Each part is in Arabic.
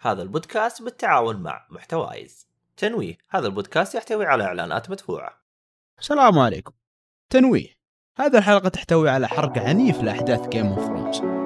هذا البودكاست بالتعاون مع محتوايز. تنويه هذا البودكاست يحتوي على إعلانات مدفوعة. السلام عليكم. تنويه هذه الحلقة تحتوي على حرق عنيف لأحداث Game of Thrones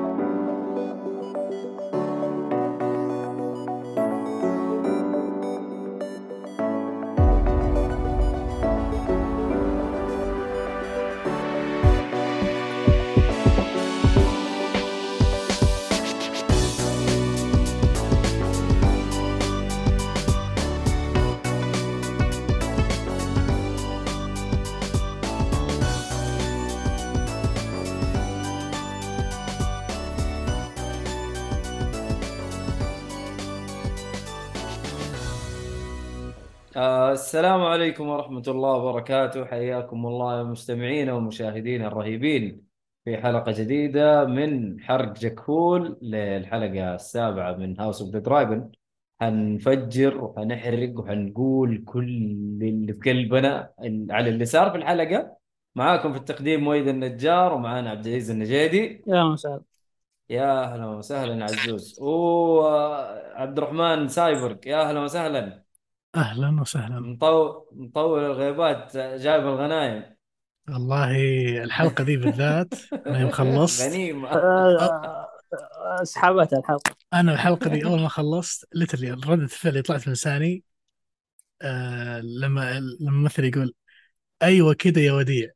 السلام عليكم ورحمة الله وبركاته. حياكم الله يا مستمعينا ومشاهدينا الرهيبين في حلقة جديدة من حرق جكهول للحلقة السابعة من House of the Dragon حنفجر وحنحرق وحنقول كل اللي في قلبنا على اللي صار في الحلقة. معاكم في التقديم مويد النجار ومعانا عبد العزيز النجيدي. يا مساء يا أهلا وسهلا عزوز. وعبد الرحمن سايبرغ يا أهلا وسهلا. أهلا وسهلا. مطول مطول الغيبات جايب الغنايم. والله الحلقة ذي بالذات أنا يوم خلصت. غنيمة. آه، سحبتها الحلقة. أنا الحلقة ذي أول ما خلصت ليترلي ردة الفعل اللي طلعت من لساني آه لما لما الممثل يقول أيوه كذا يا وديع.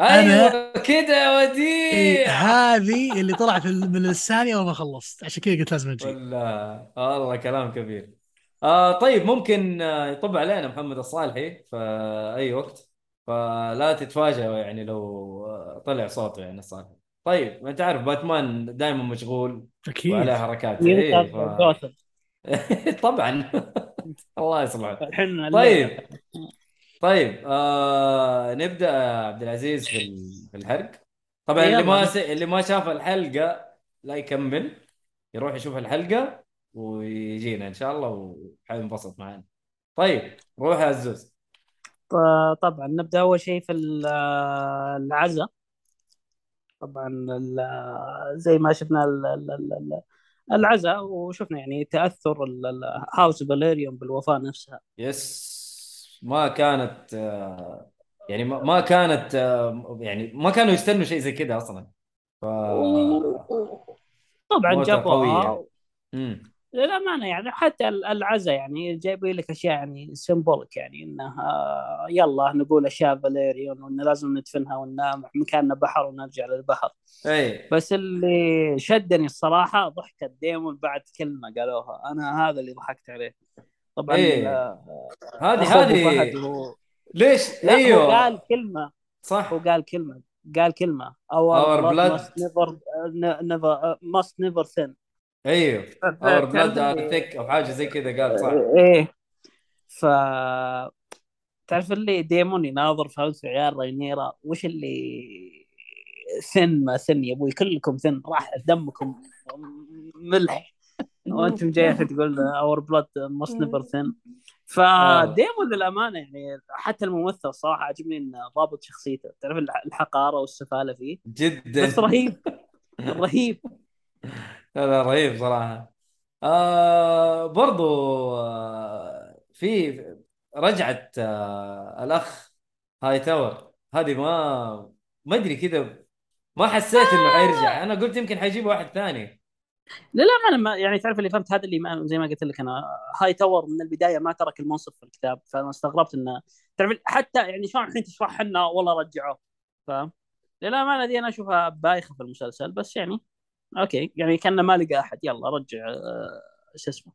أيوه كده يا إيه وديع هذه اللي طلعت من لساني أول ما خلصت. عشان كذا قلت لازم أجي. ولا والله كلام كبير. آه طيب ممكن آه، يطب علينا محمد الصالحي في أي وقت. فلا تتفاجئوا يعني لو آه، طلع صوته يعني الصالحي. طيب ما أنت عارف باتمان دائما مشغول أكيد. وعليه حركات ف... طبعا. الله يصلحك. الحين طيب. طيب آه نبدأ يا عبد العزيز في ال- في الحرق. طبعا اللي ما. س... اللي ما شاف الحلقة لا يكمل يروح يشوف الحلقة. ويجينا إن شاء الله وحينبسط معنا طيب روح يا عزوز. طبعا نبدأ أول شيء في ال- العزاء طبعا زي ما شفنا ال- ال- ال- ال- العزاء وشفنا يعني تأثر هاوس فاليريوم بالوفاة نفسها. يس. ما كانت يعني ما كانت يعني ما كانوا يستنوا شيء زي كده أصلا. ف طبعا جابوها. للأمانة يعني حتى ال- العزاء يعني جايبين لك أشياء يعني symbolic يعني إنه آه، يلا نقول أشياء فاليريون وإن لازم ندفنها وإن مكاننا بحر ونرجع للبحر. اي بس اللي شدني الصراحة ضحكة ديمون بعد كلمة قالوها. أنا هذا اللي ضحكت عليه. طبعا إيه. هذه هذه ليش؟ أيوه. قال كلمة. صح. هو قال كلمة. قال كلمة. Our our blood blood- must never أيوه. our blood are thick أو حاجة زي كذا قال صح. إيه ف تعرف اللي ديمون يناظر في عيال رينيرا؟ وش اللي thin ما thin يا أبوي؟ كلكم thin راح دمكم ملح. وأنتم جاي تقول our blood must never thin فديمون للأمانة يعني حتى الممثل الصراحه عجبني إنه ضابط شخصيته. تعرف الح- الحقارة والسفالة فيه؟ جدا. بس رهيب. رهيب. لا لا رهيب صراحة. آه برضو آه في رجعه آه الأخ هاي تاور. هذه ما ما أدري كذا ما حسيت إنه حيرجع. أنا قلت يمكن حيجيب واحد ثاني. لا لا ما أنا ما يعني تعرف اللي فهمت هذا اللي ما زي ما قلت لك أنا هاي تاور من البداية ما ترك المنصب في الكتاب فأنا استغربت إنه تعرف حتى يعني شلون الحين تشرح لنا والله رجعوه فاهم؟ للامانه دي أنا أشوفها بايخة في المسلسل بس يعني أوكي يعني كان ما لقى أحد. يلا رجع آه، شو اسمه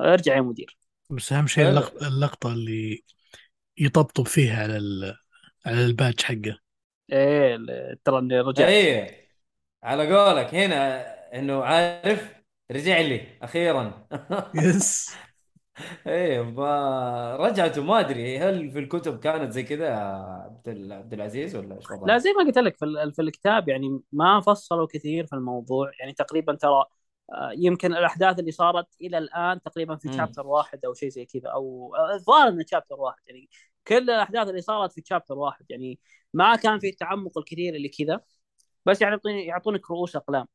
ارجع يا مدير. بس أهم شيء. اللق- اللقطه اللي يطبطب فيها على ال... على الباج حقه. إيه ترى اني رجعت إيه على قولك هنا إنه عارف رجع لي أخيرا. يس إيه ما رجعته ما أدري هل في الكتب كانت زي كذا؟ عبد عبد العزيز ولا إيش؟ لا زي ما قلت لك في, في الكتاب يعني ما فصلوا كثير في الموضوع يعني تقريبا ترى آه، يمكن الأحداث اللي صارت إلى الآن تقريبا في. شابتر واحد أو شيء زي كذا أو آه، الظاهر إنه شابتر واحد يعني كل الأحداث اللي صارت في شابتر واحد يعني ما كان في التعمق الكثير اللي كذا بس يعني يعطونك رؤوس أقلام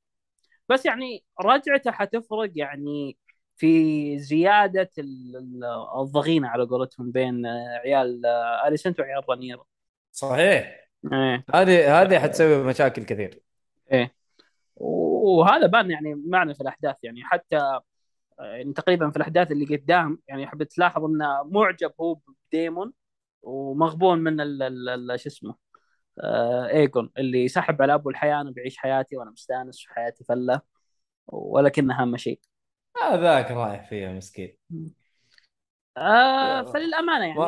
بس يعني رجعته حتفرق يعني في زيادة ال- ال- الضغينة على قولتهم بين آه، عيال اليسنت وعيال رانيرا صحيح. إيه. هذه هذه حتسوي مشاكل كثير. إيه. وهذا بان يعني معنا في الأحداث يعني. حتى آه، يعني تقريبا في الأحداث اللي قدام يعني حبيت تلاحظ إنه معجب هو بديمون ومغبون من شو اسمه آه ايجون اللي سحب على أبو الحياة أنا بعيش حياتي وأنا مستأنس وحياتي فلة ولكنها اهم شيء هذاك رايح فيها مسكين. آه فللأمانة يعني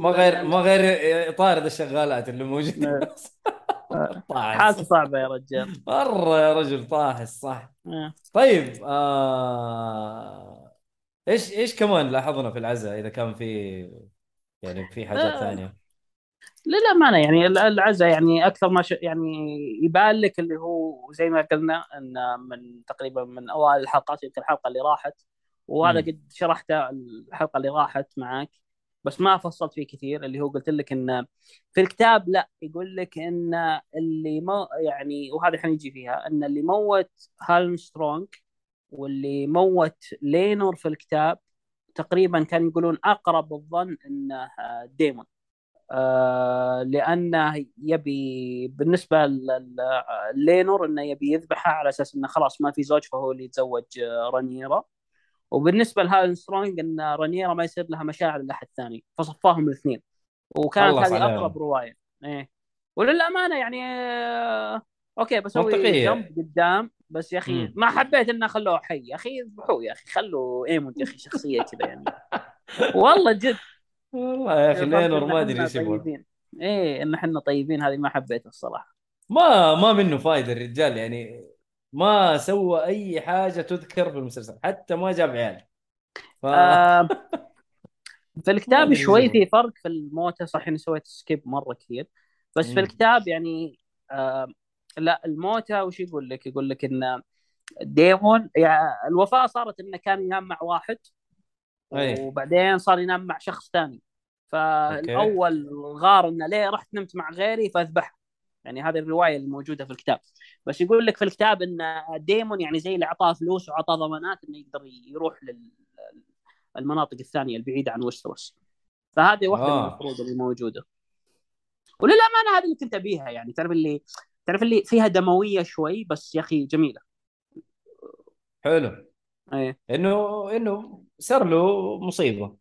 ما- غير ما غير يطارد الشغالات اللي موجودة. طاحس. حالته صعبة يا رجال. مرة يا رجل طاحس صح. آه. طيب آه... إيش إيش كمان لاحظنا في العزاء إذا كان في يعني في حاجات آه. ثانية؟ للأمانة يعني ال- العزاء يعني أكثر ما ش... يعني يبان لك اللي هو زي ما قلنا إن من تقريبا من أوائل الحلقات يمكن الحلقة اللي راحت وهذا مم. قد شرحته الحلقة اللي راحت معك بس ما فصلت فيه كثير اللي هو قلت لك إن في الكتاب لا يقول لك إن اللي مو يعني وهذا حنيجي فيها إن اللي موت هالم سترونج واللي موت لينور في الكتاب تقريبا كانوا يقولون أقرب الظن إنه ديمون آه لأنه يبي بالنسبة ل- للينور إنه يبي يذبحها على أساس إنه خلاص ما في زوج فهو اللي يتزوج آه، رانيرا وبالنسبة لهالن سترونج إن رانيرا ما يصير لها مشاعر لأحد ثاني فصفاهم الاثنين. وكانت هذه. أقرب رواية. إيه. وللأمانة يعني آه أوكي بسوي. jump قدام بس يا أخي. ما حبيت إنه خلوه حي. يا أخي اذبحوه يا أخي خلوا إيموند يا أخي شخصية كذا يعني. والله جد. والله يا أخي فرق لينور ما أدري إيش طيبين. إيه إن إحنا طيبين هذه ما حبيتها الصراحة. ما ما منه فايدة الرجال يعني. ما سوى أي حاجة تذكر في المسلسل حتى ما جاب عيال ف... آه في الكتاب شوي في فرق في الموتى صح إني سويت skip مرة كثير بس في. الكتاب يعني آه لا الموتى وش يقول لك؟ يقول لك إن ديمون يعني الوفاة صارت إنه كان ينام مع واحد. وبعدين صار ينام مع شخص ثاني فالأول غار إنه ليه رحت نمت مع غيري فأذبحه يعني هذه الرواية اللي موجودة في الكتاب. بس يقول لك في الكتاب إن ديمون يعني زي اللي أعطاه فلوس وعطاه ضمانات إنه يقدر يروح للمناطق الثانية البعيدة عن وستروس فهذه واحدة آه. من الفروض اللي موجودة. وللأمانة هذه اللي كنت أبيها يعني. تعرف اللي تعرف اللي فيها دموية شوي بس يا أخي جميلة. حلو. إيه. إنه إنه صار له مصيبة.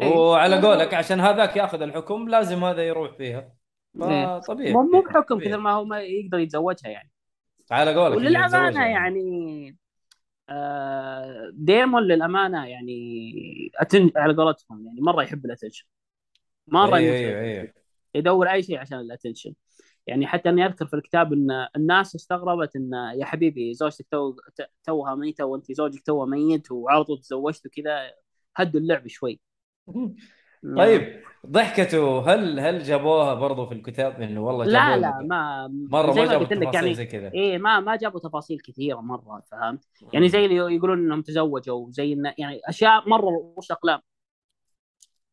إيه. وعلى قولك عشان هذاك ياخذ الحكم لازم هذا يروح فيها. فطبيعي مو مو بحكم. كثر ما هو ما يقدر يتزوجها يعني. على قولك وللأمانة يعني آه، ديمون للأمانة يعني atten... على قولتهم يعني مرة يحب ال attention مرة أيوه أيوه يدور أي شيء عشان ال attention يعني حتى اني أذكر في الكتاب إن الناس استغربت إن يا حبيبي زوجتك تو توها ميتة وانت زوجك توه ميت طول تزوجت وكذا هدوا اللعب شوي. طيب ضحكته. هل هل جابوها برضو في الكتاب؟ إنه والله لا لا ما مرة ما جابوا تفاصيل يعني زي كذا. إيه ما ما جابوا تفاصيل كثيرة مرة فهمت؟ يعني زي اللي يقولون إنهم تزوجوا زي إن يعني أشياء مرة رؤوس أقلام.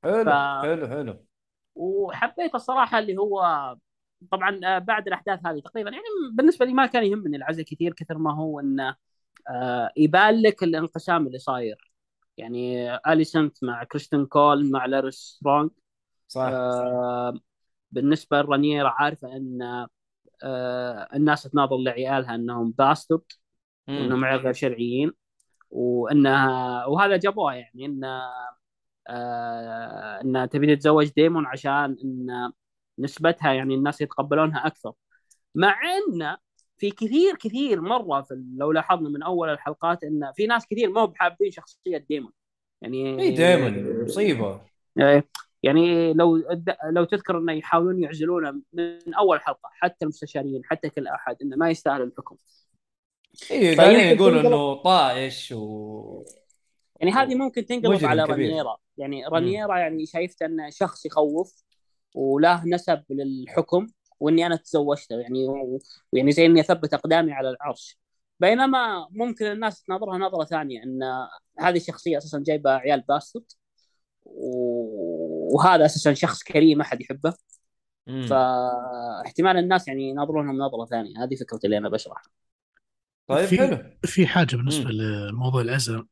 حلو ف- حلو حلو. وحبيت الصراحة اللي هو طبعا آه، بعد الأحداث هذه تقريبا يعني بالنسبة لي ما كان يهمني العزاء كثير كثر ما هو إنه آه، يبان لك الانقسام اللي صاير. يعني أليسنت مع كريستين كول مع لاريس سترونج صح. آه، بالنسبة لرينيرا عارفة إن آه، الناس تناظر لعيالها إنهم bastard وانهم غير شرعيين وإنها وهذا جابوها يعني إن آه، انها تبي تتزوج ديمون عشان إن نسبتها يعني الناس يتقبلونها أكثر. مع إن في كثير كثير مرة في لو لاحظنا من أول الحلقات إن في ناس كثير مو بحابين شخصية ديمون. يعني إي دائما مصيبة. يعني لو لو تذكر إنه يحاولون يعزلونه من أول حلقة حتى المستشارين حتى كل أحد إنه ما يستاهل الحكم. إي قاعدين يقولوا إنه طائش و يعني هذه ممكن تنقلب على كبير. رانيرا يعني رانيرا يعني شايفته إنه شخص يخوف وله نسب للحكم. وإني أنا تزوجته يعني ويعني زي إني أثبت أقدامي على العرش. بينما ممكن الناس تناظرها نظرة ثانية إن هذه الشخصيه أساسا جايبة عيال باسترد وهذا أساسا شخص كريم ما حد يحبه. مم. فاحتمال الناس يعني يناظرونهم نظرة ثانية. هذه فكرتي اللي أنا بشرحها. طيب في- حلو. في حاجة بالنسبة لموضوع العزل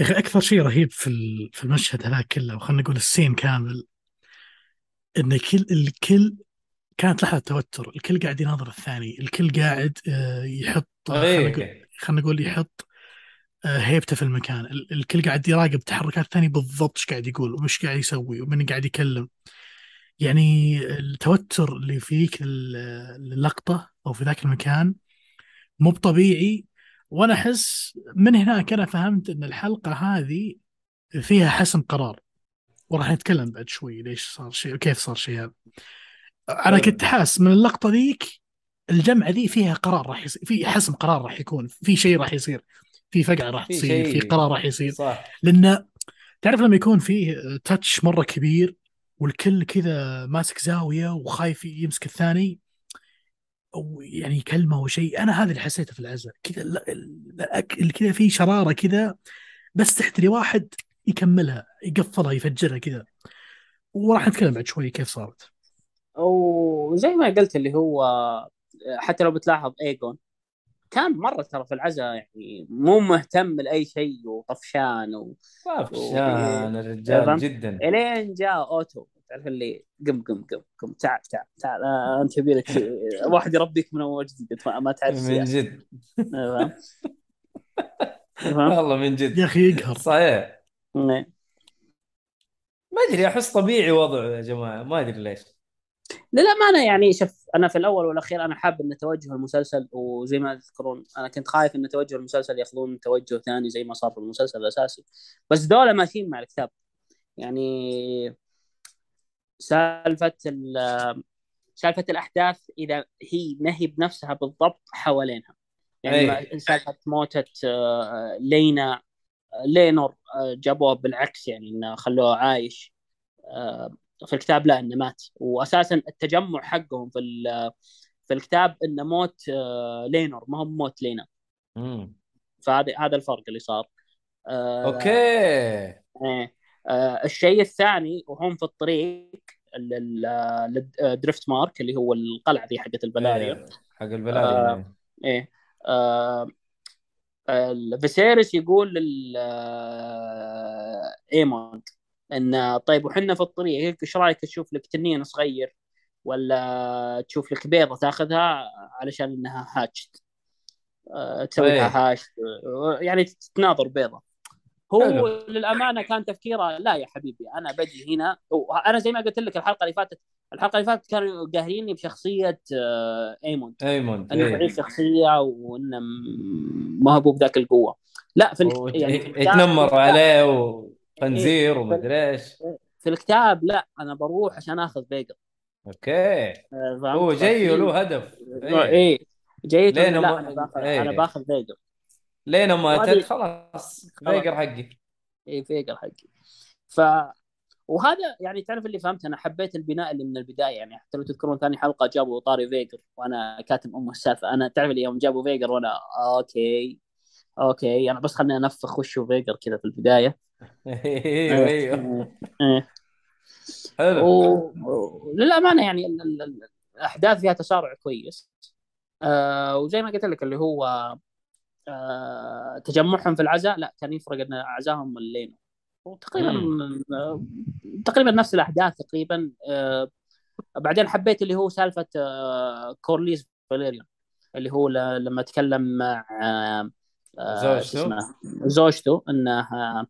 يا أخي أكثر شيء رهيب في ال- في المشهد هذا كله وخلنا نقول السين كامل إن كل الكل كانت لحظة توتر الكل قاعد يناظر الثاني الكل قاعد آه، يحط نقول إيه. خلنا نقول يحط آه، هيبته في المكان. ال- الكل قاعد يراقب تحركات الثاني بالضبط إيش قاعد يقول ومش قاعد يسوي ومن قاعد يكلم. يعني التوتر اللي في ذيك ال- اللقطة أو في ذاك المكان مو بطبيعي وأنا أحس من هناك أنا فهمت أن الحلقة هذه فيها حسم قرار. وراح نتكلم بعد شوي ليش صار شيء وكيف صار شيء هذا. أنا حلو. كنت حاس من اللقطة ذيك الجمعة ذي فيها قرار راح يصير في حسم قرار راح يكون في شيء راح يصير في فقعة راح تصير في قرار راح يصير. صح. لأن تعرف لما يكون فيه تاتش مرة كبير والكل كذا ماسك زاوية وخايف يمسك الثاني أو يعني يكلمه أو شيء أنا هذا اللي حسيته في العزاء. كذا كذا في شرارة كذا بس تحتري واحد يكملها يقفلها يفجرها كذا. وراح نتكلم بعد شوي كيف صارت. وزي ما قلت اللي هو حتى لو بتلاحظ ايجون كان مرة ترى في العزاء يعني مو مهتم لأي شيء وطفشان و... طفشان الرجال فهمت؟ جدا. إلين جاء أوتو. تعرف اللي قم قم قم قم تعال تعال تعال آه، أنت يبي لك واحد يربيك من أول جديد ما تعرف من جد؟ والله من جد. يا أخي يقهر. صحيح. إيه. ما أدري أحس طبيعي وضعه يا جماعة. ما أدري ليش. للأمانة يعني شوف أنا في الأول والأخير أنا حاب أن توجه المسلسل وزي ما تذكرون أنا كنت خايف أن توجه المسلسل ياخذون توجه ثاني زي ما صار في المسلسل الأساسي. بس دولة ماشيين مع الكتاب. يعني سالفة ال- سالفة الأحداث إذا هي ما هي بنفسها بالضبط حوالينها. يعني أي. ما- سالفة موتة آه، لينا آه، لينور آه، جابوه بالعكس يعني إنه خلوه عايش في الكتاب لا إنه مات. واساسا التجمع حقهم في في الكتاب إنه موت آه، لينور ما هو موت لينا. فهذا هذا الفرق اللي صار. آه، أوكي. إيه. آه، الشيء الثاني وهم في الطريق للدريفت مارك اللي هو القلعة ذي حقت الفلاريون. إيه، حق الفلاريون. إيه. آه الفيسيريس يقول لل إيموند. إن طيب وحنا في الطريق إيش رأيك تشوف لك تنين صغير ولا تشوف لك بيضة تاخذها علشان إنها hatched آه، تسوي إيه. لها hatch يعني تناظر بيضة هو حلو. للأمانة كان تفكيره لا يا حبيبي أنا بجي هنا أنا زي ما قلت لك الحلقة اللي فاتت الحلقة اللي فاتت كانوا قاهريني بشخصية آه، ايموند ايموند إنه. ضعيف شخصية وإنه ما هو بذاك القوة لا في الك... يعني في عليه وخنزير ومدري إيش. في الكتاب لا أنا بروح عشان آخذ بيجر أوكي. آه،؟ هو جاي ففي- له هدف. إيه, إيه. جيت لين إنه لا ما- أنا باخذ إيه. أنا باخذ فيجر لين ما اتت خلاص فيقر حقي. اي فيجر حقي. ف وهذا يعني تعرف اللي فهمت أنا حبيت البناء اللي من البداية. يعني حتى لو تذكرون ثاني حلقة جابوا طاري فيجر وأنا كاتب ام السالفة. أنا تعرف اللي يوم جابوا فيجر وأنا أوكي. أوكي أنا بس خليني أنفخ وشه فيجر كذا في البداية. أيوه. أيوه. حلو. و- وللامانه يعني ال- ال- ال- الأحداث فيها تسارع كويس. آه وزي ما قلت لك اللي هو آه تجمعهم في العزاء لا كان يفرق إن عزاهم الليل وتقريبا آه تقريبا نفس الأحداث تقريبا. آه بعدين حبيت اللي هو سالفة آه كورليس فاليريون اللي هو لما تكلم مع آه زوجته؟ اسمه؟ زوجته إنه آه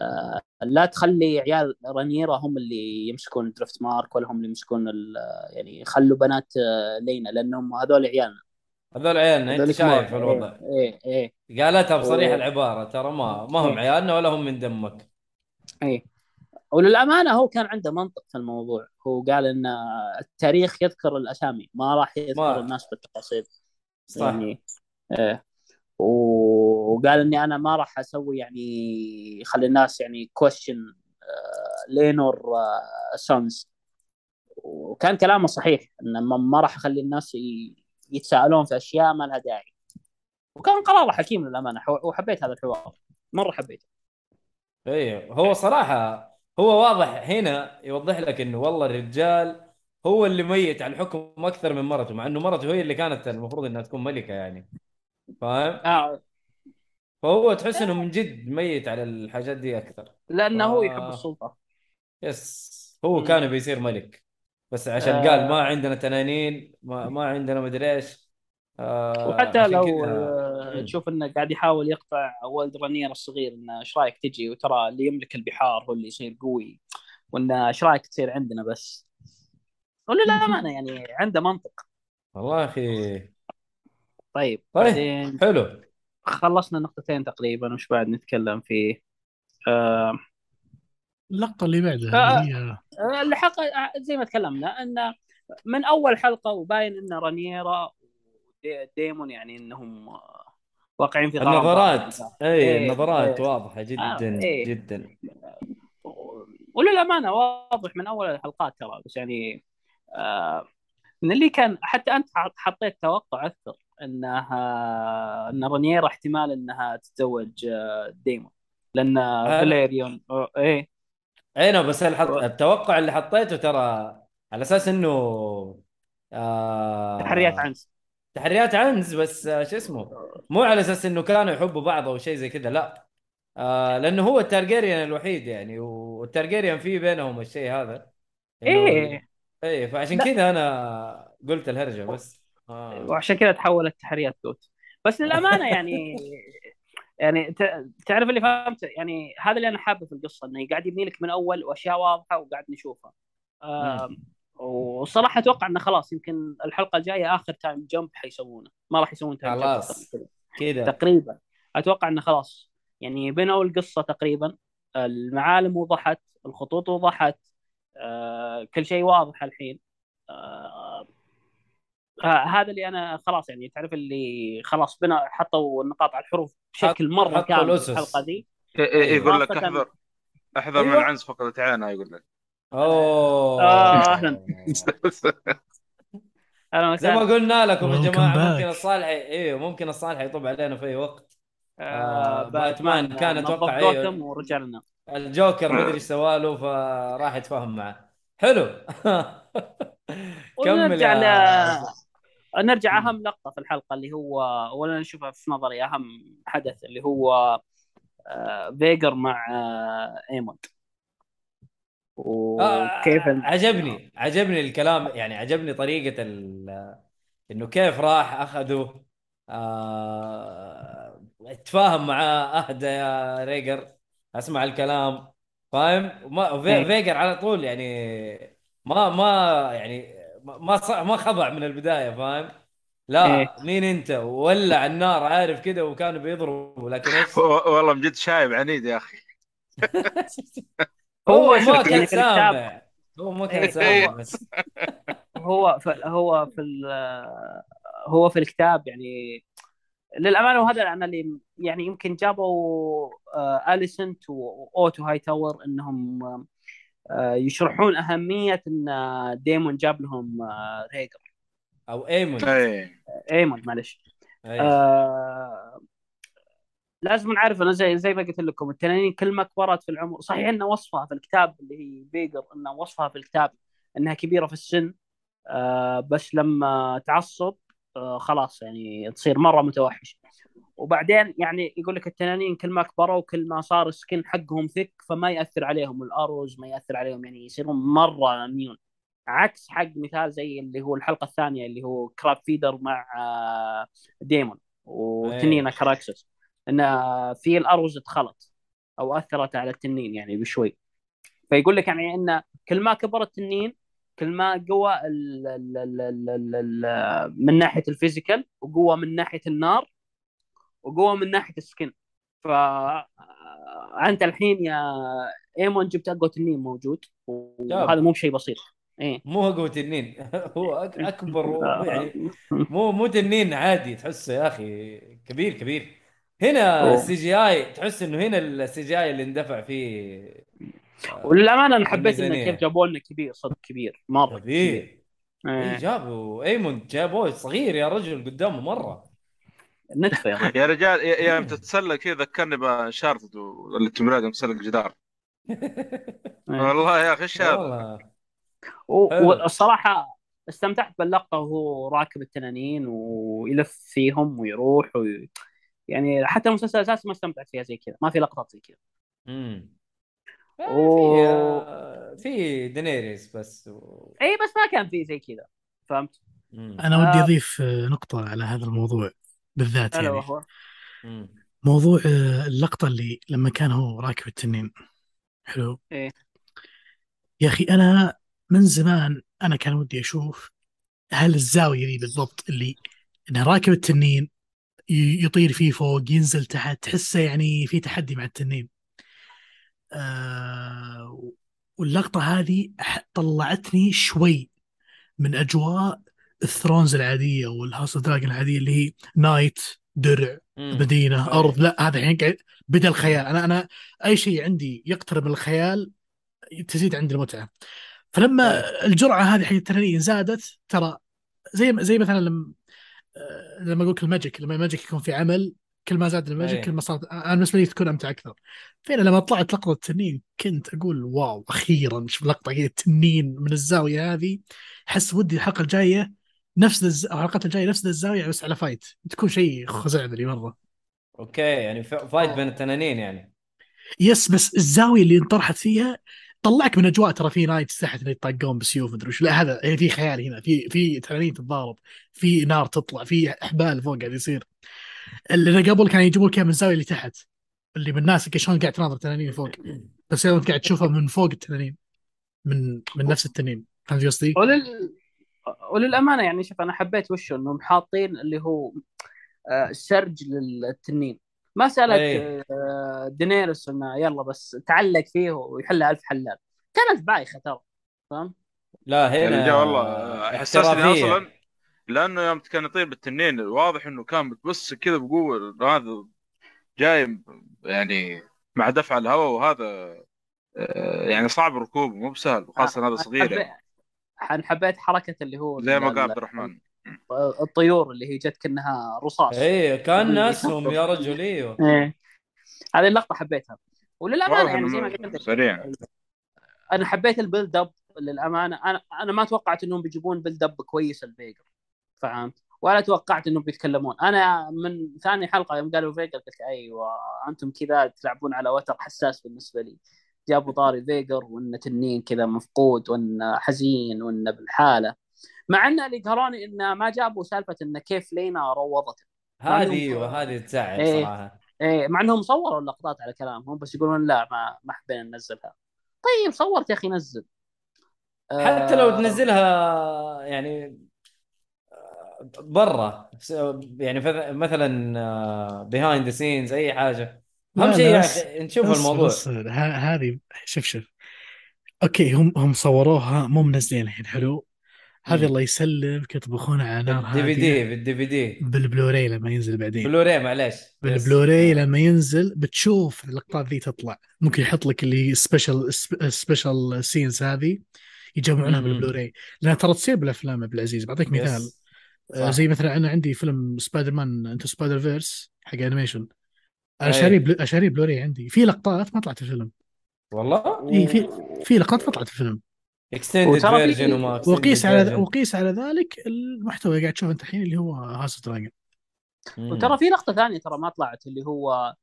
آه، لا تخلي عيال رانيرا هم اللي يمسكون درفت مارك ولا هم اللي يمسكون ال- يعني خلوا بنات آه، لينا لأنهم هذول عيالنا. هذول عيالنا أنت شايف. الوضع. إيه إيه قالتها بصريح و- العبارة ترى ما ما هم إيه. عيالنا ولا هم من دمك. إيه. وللأمانة هو كان عنده منطق في الموضوع. هو قال إن التاريخ يذكر الأسامي ما راح يذكر ما- الناس بالتفاصيل. صح. يعني إيه. وقال إني أنا ما راح أسوي يعني خلي الناس يعني question لينور sons وكان كلامه صحيح ان ما- راح أخلي الناس يتساءلون في أشياء ما لها داعي. وكان قراره حكيم للأمانة وحبيت هذا الحوار. مرة حبيته. أيوه هو صراحة هو واضح هنا يوضح لك إنه والله الرجال هو اللي ميت على الحكم أكثر من مرته مع إنه مرته هي اللي كانت المفروض إنها تكون ملكة يعني. فاهم؟ آه. فهو تحس إنه من جد ميت على الحاجات دي أكثر. لأنه هو آه. يحب السلطة. يس. هو. كان بيصير ملك. بس عشان آه. قال ما عندنا تنانين ما, ما عندنا مدري إيش. آه وحتى لو كذا- آه،. تشوف إنه قاعد يحاول يقطع ولد رانير الصغير إنه إيش رأيك تجي؟ وترى اللي يملك البحار هو اللي يصير قوي. وإنه إيش رأيك تصير عندنا بس؟ ولا لا امانه يعني عنده منطق. والله أخي طيب طيب. بعدين حلو خلصنا نقطتين تقريبا وش بعد نتكلم فيه آه اللقطة اللي بعدها اللي هي الحلقة زي ما تكلمنا انه من أول حلقة وباين إن رانيرا وديمون يعني إنهم واقعين في غرام النظرات. اي إيه، النظرات إيه. واضحة جدا آه، إيه. جدا وللأمانة واضح من أول الحلقات ترى بس يعني آه من اللي كان حتى أنت حطيت توقع أكثر انها ان رانيرا احتمال انها تتزوج آه، ديمون. لأن فاليريون إيه. اي نعم بس الحط... التوقع اللي حطيته ترى على أساس إنه آه... تحريات عنس تحريات عنز بس آه، شو اسمه؟ مو على أساس إنه كانوا يحبوا بعض أو شيء زي كذا لا. آه لأنه هو التارجيريان الوحيد يعني والتارجيريان في بينهم الشيء هذا. إيه. إيه فعشان. كذا أنا قلت الهرجة بس. آه. وعشان كذا تحولت تحريات جوت. بس للأمانة يعني يعني تعرف اللي فهمت؟ يعني هذا اللي أنا حابه في القصة إنه قاعد يبني لك من أول وأشياء واضحة وقاعد نشوفها. وصراحة أتوقع إنه خلاص يمكن الحلقة الجاية آخر time jump حيسوونه. ما راح يسوون time خلاص. كذا. تقريبا. أتوقع إنه خلاص. يعني بنوا القصة تقريبا. المعالم وضحت الخطوط وضحت آه كل شيء واضح الحين. آه، هذا اللي أنا خلاص يعني تعرف اللي خلاص بنا حطوا النقاط على الحروف بشكل مرة كامل. في الحلقة دي إيه إيه يقول لك احذر احذر من. عنز فقدت عينها يقول لك أوه آه، أهلاً. أهلا زي ما قلنا لكم يا جماعة. ممكن الصالح أيوه ممكن الصالح يطب علينا في أي وقت آه، آه، باتمان كان جوثم أيوة. ورجع لنا الجوكر ما أدري إيش سوى له فراح يتفاهم معه حلو كمل ونرجع. نرجع. أهم لقطة في الحلقة اللي هو ولا نشوفها في نظري أهم حدث اللي هو آه، فيجر مع آه، إيموند وكيف آه، عجبني عجبني الكلام يعني عجبني طريقة ال... إنه كيف راح أخذه آه... اتفاهم معاه اهدى يا فيجر أسمع الكلام فاهم. فيجر على طول يعني ما ما يعني ما ما ص- ما خضع من البداية فاهم؟ لا إيه. مين أنت؟ ولع النار عارف كذا وكانوا بيضربوا لكن إيش؟ والله بجد شايب عنيد يا أخي. هو هو ما يعني كان في الكتاب سامع هو ما كان إيه، سامع هو- بس. هو في هو في ال- هو في الكتاب يعني للأمانة وهذا أنا اللي يعني يمكن جابوا آه، أليسنت وأوتو هاي تاور إنهم يشرحون أهمية إن ديمون جاب لهم آه، فيجر أو إيمون. إيه إيمون معلش. أي. آه لازم نعرف أنا زي زي ما قلت لكم التنانين كل ما كبرت في العمر صحيح ان وصفها في الكتاب اللي هي فيجر ان وصفها في الكتاب إنها كبيرة في السن آه بس لما تعصب آه خلاص يعني تصير مرة متوحش وبعدين يعني يقول لك التنانين كل ما كبروا كل ما صار ال skin حقهم thick فما يأثر عليهم. ال arrows ما يأثر عليهم يعني يصيرون مرة immune عكس حق مثال زي اللي هو الحلقة الثانية اللي هو كراب فيدر مع آه، ديمون وتنين كراكسس. إن في ال arrows اتخلط أو أثرت على التنين يعني بشوي. فيقول لك يعني إن كل ما كبر التنين كل ما قوى ال من ناحية ال physical وقوه من ناحية النار وقوة من ناحية ال skin. ف أنت الحين يا إيمون جبت أقوى تنين موجود وهذا مو بشيء بسيط. إيه. مو هو تنين. هو أكبر يعني مو مو تنين عادي تحسه يا أخي كبير كبير. هنا. ال CGI تحس إنه هنا ال CGI اللي اندفع فيه وللأمانة أنا حبيت إنه. كيف جابوا لنا كبير صدق كبير مرة كبير. اي إيه. جابوا إيمون جابوه صغير يا رجل قدامه مرة. نتفه يا. يا رجال يا يا يوم تتسلق كذا ذكرني بأنشارتد ولا توم رايدر مسلق جدار إيه. والله يا أخي حلو. والصراحة استمتعت باللقطه وهو راكب التنانين ويلف فيهم ويروح وي... يعني حتى المسلسل الاساسي ما استمتعت فيها زي كذا ما في لقطات زي كذا امم و- في آه، في دينيريس بس و... اي بس ما كان في زي كذا فهمت؟ مم. أنا ودي آه. أضيف آه، نقطة على هذا الموضوع بالذات يعني. وهو. موضوع آه، اللقطة اللي لما كان هو راكب التنين. حلو. إيه. يا أخي أنا من زمان أنا كان ودي أشوف هل الزاوية ذي بالضبط اللي إنه راكب التنين يطير فيه فوق ينزل تحت تحسه يعني في تحدي مع التنين. آه واللقطة هذه طلعتني شوي من أجواء ال Thrones العادية وال House of Dragon العادية اللي هي knight درع مم. مدينة أي. أرض لا هذا الحين قاعد بدأ الخيال أنا أنا أي شيء عندي يقترب من الخيال تزيد عندي المتعة فلما الجرعة هذه حق التنانين زادت ترى زي زي مثلا لما آه، لما أقول لك ال magic لما ال magic يكون في عمل كل ما زاد ال magic. كل ما صارت أنا بالنسبة لي تكون امتع أكثر فين لما طلعت لقطة التنين كنت أقول wow أخيرا شوف لقطه كذا التنين من الزاوية هذه أحس ودي الحلقة الجاية نفس الز- الحلقات الجاية نفس الزاوية بس على fight تكون شيء خزعبلي مرة. okay يعني ف- fight بين التنانين يعني. yes بس الزاوية اللي انطرحت فيها طلعك من أجواء ترى في knights تحت اللي يطقون بسيوف مدري وش. لا هذا يعني في خيال هنا. في في تنانين تتضارب. في نار تطلع. في أحبال فوق قاعد يصير. اللي قبل كانوا يجيبون لك من الزاويه اللي تحت. اللي من الناس شلون قاعد تناظر تنانين فوق. بس يوم أنت قاعد تشوفها من فوق التنانين. من من نفس التنين. فهمت قصدي؟ ولل... وللأمانة يعني شوف أنا حبيت وشه إنهم حاطين اللي هو آه، سرج للتنين ما سالت أي. آه، دينيرس إنه يلا بس تعلق فيه ويحلها ألف حلال كانت بايخه ترى فاهم؟ لا هنا يعني والله حسسني احترافية. أصلا لأنه يوم كان يطير بالتنين واضح إنه كان متبص كذا بقوة هذا جاي يعني مع دفع الهواء وهذا آه، يعني صعب ركوبه مو بسهل وخاصة هذا صغير يعني أنا حبيت حركة اللي هو زي ما ال- قال عبد الرحمن. الطيور اللي هي جت كأنها رصاص. اي كان اسهم يا رجل إيوه. إيه. هذه اللقطة حبيتها. وللامانه يعني زي ما قلت سريع. أنا حبيت ال build up للأمانة. أنا أنا ما توقعت إنهم بيجيبون build up كويس لفيجر فهمت؟ ولا توقعت إنهم بيتكلمون. أنا من ثاني حلقة يوم قالوا فيجر قلت أيوه أنتم كذا تلعبون على وتر حساس بالنسبة لي. جابوا طاري فيجر وانه تنين كذا مفقود وانه حزين وانه بالحالة. مع إن اللي قهروني انه ما جابوا سالفة انه كيف لينا روضته هذه أيوه هذه تزعل إيه. صراحة. إيه مع إنهم صوروا اللقطات على كلامهم بس يقولون لا ما ما حبينا ننزلها. طيب صورت يا أخي نزل. حتى لو آه، تنزلها يعني آه، برا. يعني مثلا behind the scenes أي حاجة. أهم شيء يا أخي نشوف الموضوع. هذه شوف شوف. okay هم هم صوروها مو منزلين الحين حلو؟ هذه. الله يسلمك يطبخون على نار بالدي في دي بالدي في دي بالبلوراي لما ينزل بعدين. بلوراي معليش. بالبلوراي. لما ينزل بتشوف اللقطات ذي تطلع. ممكن يحط لك اللي هي special special scenes هذه يجمعونها. بالبلوراي. لأنها ترى تصير بالأفلام عبد العزيز. بعطيك مثال. آه، صح. زي مثلا أنا عندي فيلم Spider-Man Into Spider-Verse حق animation أنا أي. شاريه بل... شاريه بلوراي عندي. في لقطات ما طلعت في الفيلم. والله؟ اي في في لقطات ما طلعت في الفيلم. extended version وما وقيس على. وقيس على ذلك المحتوى. اللي قاعد تشوفه انت الحين اللي هو House Dragon. وترى في لقطة ثانية ترى ما طلعت اللي هو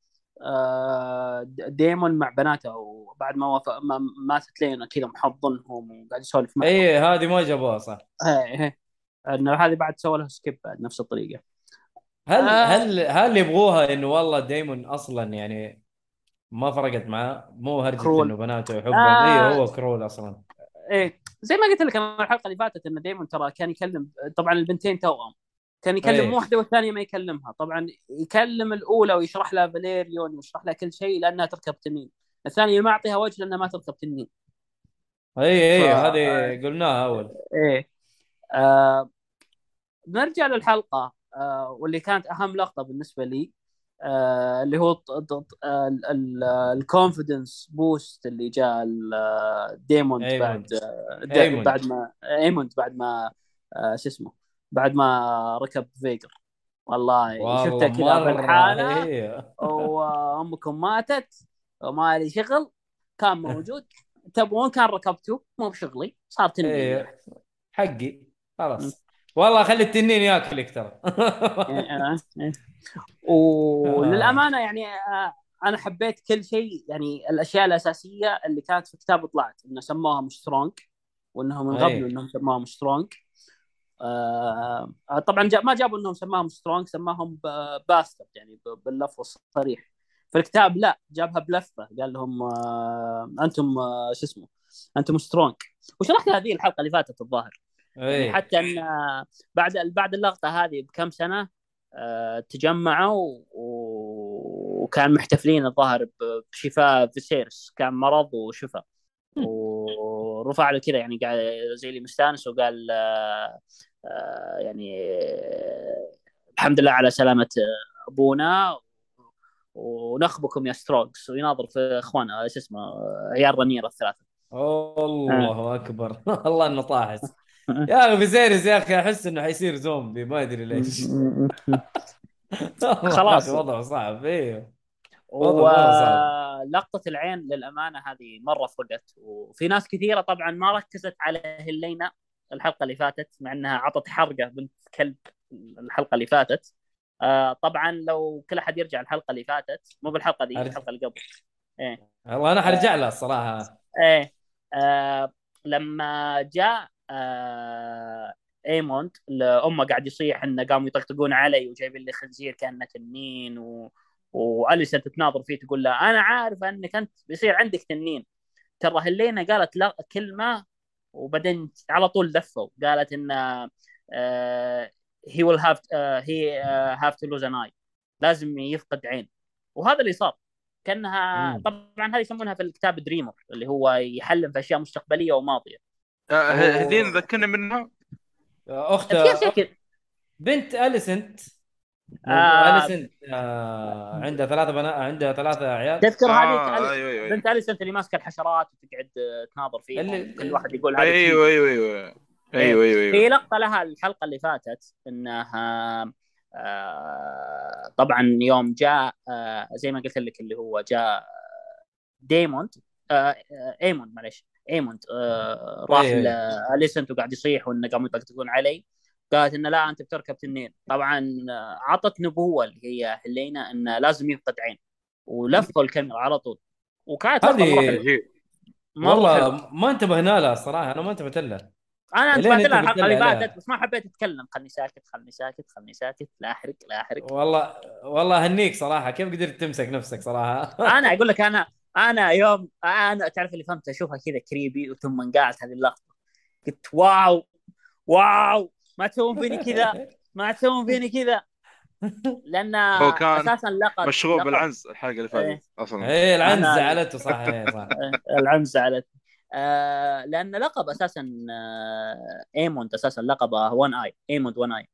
آه، ديمون مع بناته وبعد ما وف... ما ماتت لينا كذا محضنهم وقاعد يسولف معهم. اي هذه ما جابوها صح. إيه إيه. إنه هذه بعد سوى لها skip بعد نفس الطريقة. هل آه. هل هل يبغوها إنه والله دايمون أصلا يعني ما فرقت معاه؟ مو هرجة cruel. إنه بناته يحبهم آه. اي هو cruel أصلا. إيه زي ما قلت لك أنا الحلقة اللي فاتت ان ديمون ترى كان يكلم طبعا البنتين توأم. كان يكلم أيه. واحدة والثانية ما يكلمها. طبعا يكلم الأولى ويشرح لها فاليريون ويشرح لها كل شيء لأنها تركب تنين. الثانية ما أعطيها وجه لأنها ما تركب تنين. اي اي ف- هذه قلناها أول. إيه. آه نرجع للحلقة. واللي كانت أهم لقطة بالنسبة لي آه اللي هو ال confidence boost اللي جاء ديموند. بعد آه، د- أيموند. بعد ما ايموند بعد ما آه شو اسمه بعد ما ركب فيجر والله شفته كذا بالحالة إيه. وأمكم ماتت وما لي شغل كان موجود تبغون كان ركبته مو بشغلي صار تنين إيه. حقي خلاص والله خلي التنين ياكلك ترى. آه، آه. وللامانه يعني آه، أنا حبيت كل شيء. يعني الأشياء الأساسية اللي كانت في الكتاب طلعت إنه سموها مش سترونج وانهم أي. انغبلوا إنهم سموها مش سترونج آه طبعا جا ما جابوا إنهم سماهم سترونج سماهم ب- bastard يعني باللفظ الصريح. في الكتاب لا جابها بلفه قال لهم آه أنتم آه شو اسمه أنتم سترونج وشرحت هذه الحلقة اللي فاتت الظاهر. يعني اي حتى إن بعد بعد اللقطة هذه بكم سنة آه، تجمعوا وكان محتفلين الظاهر بشفاء فيسيرس. كان مرض وشفى ورفع له كذا يعني قاعد زي اللي مستانس وقال آه، آه، يعني الحمد لله على سلامة آه، أبونا. ونخبكم يا سترونجز. ويناظر في إخوانه شو اسمه عيال رنيرة الثلاثة. الله أكبر. والله إنه طاحس. يا أخي فيزيريس يا أخي أحس إنه حيصير زومبي ما أدري ليش. خلاص. وضعه صعب أيوه. ولقطة العين للأمانة هذه مرة فرقت وفي ناس كثيرة طبعا ما ركزت على هلينا الحلقة اللي فاتت مع أنها عطت حرقة بنت كلب الحلقة اللي فاتت. آه طبعا لو كل أحد يرجع الحلقة اللي فاتت مو بالحلقة دي. الحلقة اللي قبل. إيه. والله أنا حرجع لها الصراحة. إيه. آه لما جاء آه إيموند لأمه قاعد يصيح انه قاموا يطقطقون علي وجايبين لي خنزير كانه تنين و... وأليسنت تناظر فيه تقول له أنا عارفه إنك أنت بيصير عندك تنين. ترى هلينا قالت لا كلمه وبعدين على طول لفوا قالت إن he will have he have to lose an eye لازم يفقد عين. وهذا اللي صار. كأنها مم. طبعا هذه يسمونها في الكتاب dreamer اللي هو يحلم في أشياء مستقبلية وماضية. هذين ذكرني منها. اخت اشياء كذا بنت أليسنت. آه. أليسنت آه عندها ثلاثة بنات عندها ثلاثة عيال. تذكر آه، هذه أيوه أيوه. بنت أليسنت اللي ماسكة الحشرات وتقعد آه، تناظر فيها. اللي- كل واحد يقول هذا أيوه أيوه أيوه. أيوه أيوه في لقطة لها الحلقة اللي فاتت إنها آه، طبعا يوم جاء آه، زي ما قلت لك اللي هو جاء ديموند آه، آه، إيموند معلش إيموند آه، راح أي- أي. لاليسنت وقاعد يصيح وانه قاموا يطقطقون علي. قالت انه لا أنت بتركب تنين طبعا آه، عطت نبوة اللي هي هلينا انه لازم يفقد عين. ولفوا الكاميرا على طول. وكانت هذه- والله ما انتبهنا لها الصراحه أنا ما انتبهت لها. أنا انتبهت لها الحلقة اللي. فاتت بس ما حبيت أتكلم. خلني ساكت خلني ساكت خلني ساكت. لا أحرق لا أحرق. والله والله هنيك صراحة. كيف قدرت تمسك نفسك صراحة؟ أنا أقول لك أنا أنا يوم أنا تعرف اللي فهمت أشوفها كذا creepy وثم انفقعت هذه اللقطة. قلت wow wow ما تسوون فيني كذا؟ ما تسوون فيني كذا؟ لأن هو كان أساسا لقب مشغول لقب- بالعنز الحلقة اللي إيه. فاتت أصلا. إيه العنز أنا- زعلته صح إيه صح. العنز زعلت. آه لأن لقب أساسا آه ايموند أساسا لقبه 1 اي ايموند 1 اي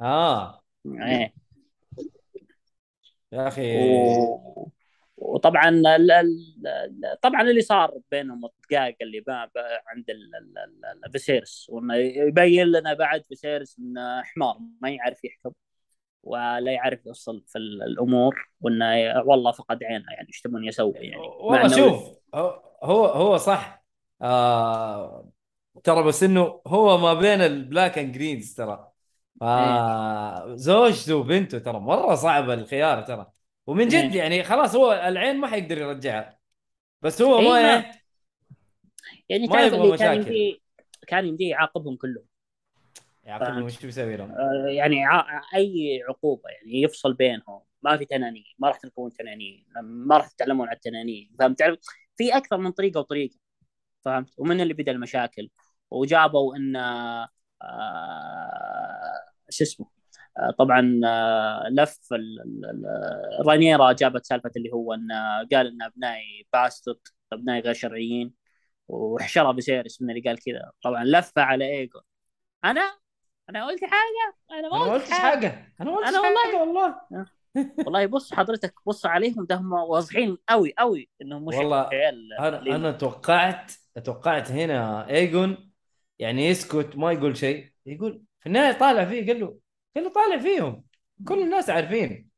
آه. إيه. يا أخي. و... وطبعا طبعا اللي صار بينهم الدقائق اللي. عند. فيسيرس وإنه يبين لنا بعد فيسيرس انه حمار ما يعرف يحكم ولا يعرف يوصل في ال- الأمور وإنه والله فقد عينه يعني إيش تبون يسوي يعني والله شوف هو هو هو صح آه ترى بس إنه هو ما بين ال black and greens ترى آه زوجته وبنته ترى مرة صعبة الخيار ترى ومن جد إيه. يعني خلاص هو العين ما حيقدر يرجعها. بس هو إيه، ما إيه يعني ما يبغى كان مشاكل. كان يمديه يعاقبهم كلهم. يعقلهم وش بيسوي لهم؟ آه، يعني ع- أي عقوبة يعني يفصل بينهم. ما في تنانين ما راح تركبون تنانين ما راح تتعلمون على التنانين. فهمت تعرف في أكثر من طريقة وطريقة. فهمت؟ ومن اللي بدأ المشاكل. وجابوا إن آه، شو اسمه؟ طبعا آه، لف رانيرا جابت سالفة اللي هو إن قال إن ابنائي باسترد ابنائي غير شرعيين وحشرها بسيرس من اللي قال كذا. طبعا لفة على إيجو. أنا أنا قلت حاجة. أنا أنا ما قلتش حاجة. أنا ما قلتش أنا والله- حاجة والله. والله بص حضرتك بص عليهم ده هم واضحين قوي قوي إنهم مش والله أنا لين. أنا توقعت توقعت هنا إيجون يعني يسكت ما يقول شيء. يقول في النهاية طالع فيه قال له قال له طالع فيهم. كل الناس عارفين.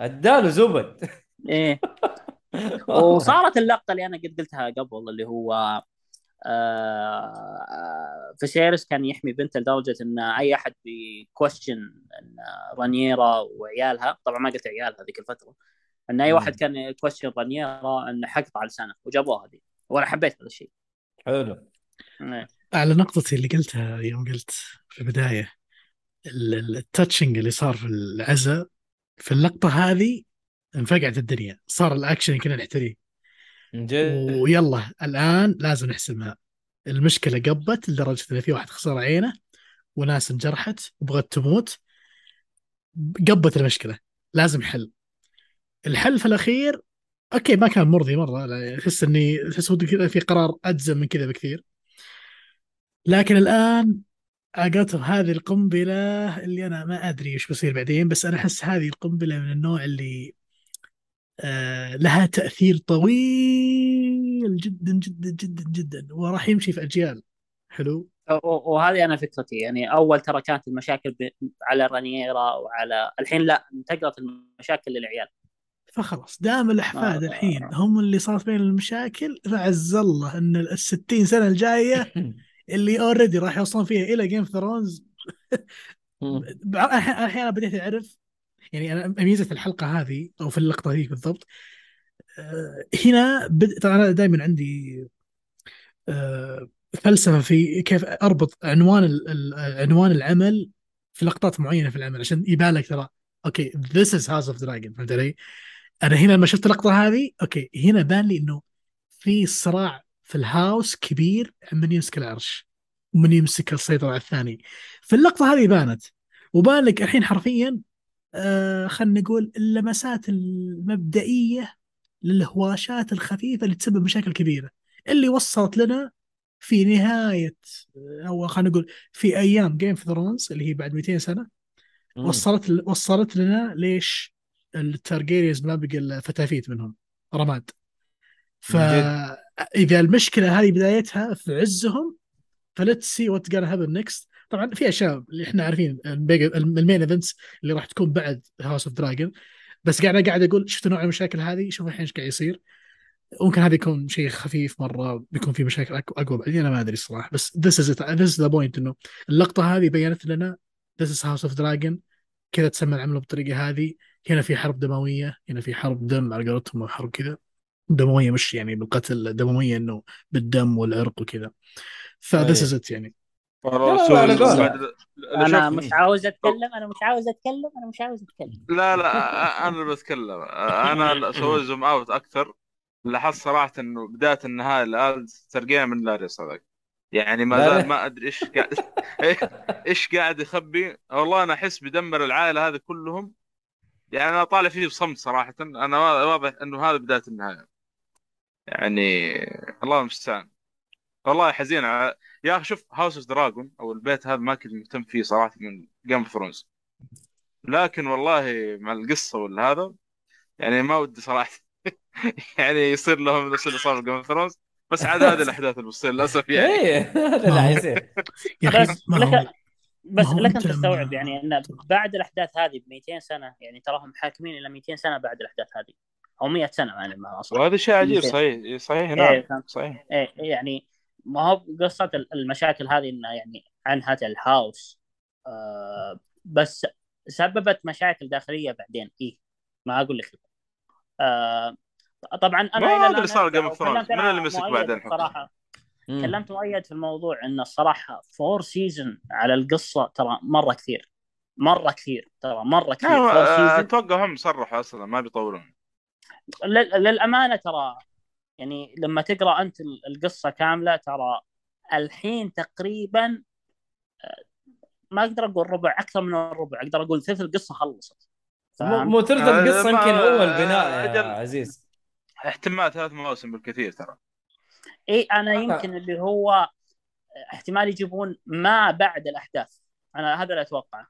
اداله زبد إيه. وصارت اللقطة اللي أنا قد قلتها قبل اللي هو آه فيسيرس كان يحمي بنته لدرجة إن أي أحد بي question إن رانييرا وعيالها طبعا ما قلت عيالها ذيك الفترة إن أي. واحد كان ي question رانييرا انه حقطع لسانه وجابوها هذه. وأنا حبيت هذا الشيء. حلو. إيه. على نقطتي اللي قلتها يوم قلت في البداية ال- ال- ال touching اللي صار في العزاء في اللقطة هذه انفقعت الدنيا. صار الاكشن كنا نحتريه. ويلا الآن لازم نحسمها. المشكلة قبت لدرجة إن في واحد خسر عينه وناس انجرحت وبغت تموت. قبت المشكلة. لازم حل الحل في الأخير okay ما كان مرضي مرة. احس إني احس في قرار أجزم من كذا بكثير. لكن الآن عقدت هذه القنبلة اللي أنا ما أدري إيش بيصير بعدين بس أنا أحس هذه القنبلة من النوع اللي آه لها تأثير طويل جدا جدا جدا جدا وراح يمشي في أجيال حلو وهذه أنا فكرتي يعني أول ترى كانت المشاكل. على رانييرا وعلى الحين لا انتقلت المشاكل للعيال فخلاص دام الأحفاد آه. الحين هم اللي صارت بين المشاكل فعز الله إن ال 60 سنة الجاية اللي already راح يوصلون فيها إلى Game Thrones أحيانا بديت أعرف يعني أنا ميزة الحلقة هذه أو في اللقطة هذه بالضبط آه، هنا بد... طبعا أنا دائما عندي آه، فلسفة في كيف أربط عنوان ال... عنوان العمل في لقطات معينة في العمل عشان يبان لك ترى okay this is House of Dragon فهمت علي؟ أنا هنا لما شفت اللقطة هذه okay هنا بان لي إنه في صراع في ال house كبير من يمسك العرش ومن يمسك السيطرة على الثاني. في اللقطة هذه بانت وبان لك الحين حرفيا آه خلينا نقول اللمسات المبدئية للهواشات الخفيفة اللي تسبب مشاكل كبيرة. اللي وصلت لنا في نهاية أو خلينا نقول في أيام Game of Thrones اللي هي بعد 200 سنة وصلت وصلت لنا ليش ال Targaryens ما بقى إلا فتافيت منهم رماد. فاذا المشكلة هذه بدايتها في عزهم ف let's see what gonna happen next طبعا في أشياء اللي إحنا عارفين ال main events اللي راح تكون بعد House of Dragon بس قاعد قاعد أقول شفت نوع المشاكل هذه؟ شوف الحين إيش قاعد يصير. ممكن هذا يكون شيء خفيف مرة بيكون في مشاكل أقوى بعدين أنا ما أدري الصراحة. بس it. This is the point إنه اللقطة هذه بينت لنا this is house of dragon. كذا تسمى العمل بالطريقة هذه. هنا في حرب دموية هنا في حرب دم على قولتهم حرب كذا. دموية مش يعني بالقتل دموية إنه بالدم والعرق وكذا. ف this is it يعني. أنا مش عاوز أتكلم أنا مش عاوز أتكلم أنا مش عاوز أتكلم. لا لا أنا اللي بتكلم. أنا أسوي zoom out أكثر. لاحظت صراحة إنه بداية النهاية الآن ترقينا من لاريس هذاك يعني ما. زال ما أدري إيش قاعد إيش قاعد يخبي. والله أنا أحس بيدمر العائلة هذه كلهم. يعني أنا طالع فيه بصمت صراحة. أنا واضح إنه هذا بداية النهاية. يعني الله المستعان. والله حزين على يا أخي شوف House of Dragon أو البيت هذا ما كنت مهتم فيه صراحة من Game of Thrones لكن والله مع القصة ولا هذا يعني ما ودي صراحة. يعني يصير لهم نفس اللي صار في Game of Thrones بس عاد هذه الأحداث اللي بتصير للأسف يعني. إيه هذا اللي حيصير بس لك بس لك ان تستوعب يعني إن بعد الأحداث هذه ب 200 سنة يعني تراهم حاكمين إلى 200 سنة بعد الأحداث هذه. أو 100 سنة يعني ما أصلا وهذا شيء عجيب ممكن. صحيح صحيح إيه، نعم. صحيح إيه يعني ما هو قصة المشاكل هذه انها يعني انهت الهاوس آه بس سببت مشاكل داخلية بعدين إيه ما أقول لك آه طبعا أنا ما اللي صار of Thrones. كلمت من اللي مسك بعدين مم. كلمت مؤيد في الموضوع إن الصراحة four season على القصة ترى مرة كثير مرة كثير ترى مرة كثير نعم، four آه، season أتوقع هم صرحوا أصلا ما بيطولون للأمانة ترى يعني لما تقرأ أنت ال- القصة كاملة ترى الحين تقريبا آه، ما أقدر أقول ربع أكثر من الربع أقدر أقول ثلث القصة خلصت. مو ترد آه، القصة يمكن هو البناء يا أجل. عزيز. احتمال ثلاث مواسم بالكثير ترى. إي أنا آه. يمكن اللي هو احتمال يجيبون ما بعد الأحداث. أنا هذا اللي اتوقعه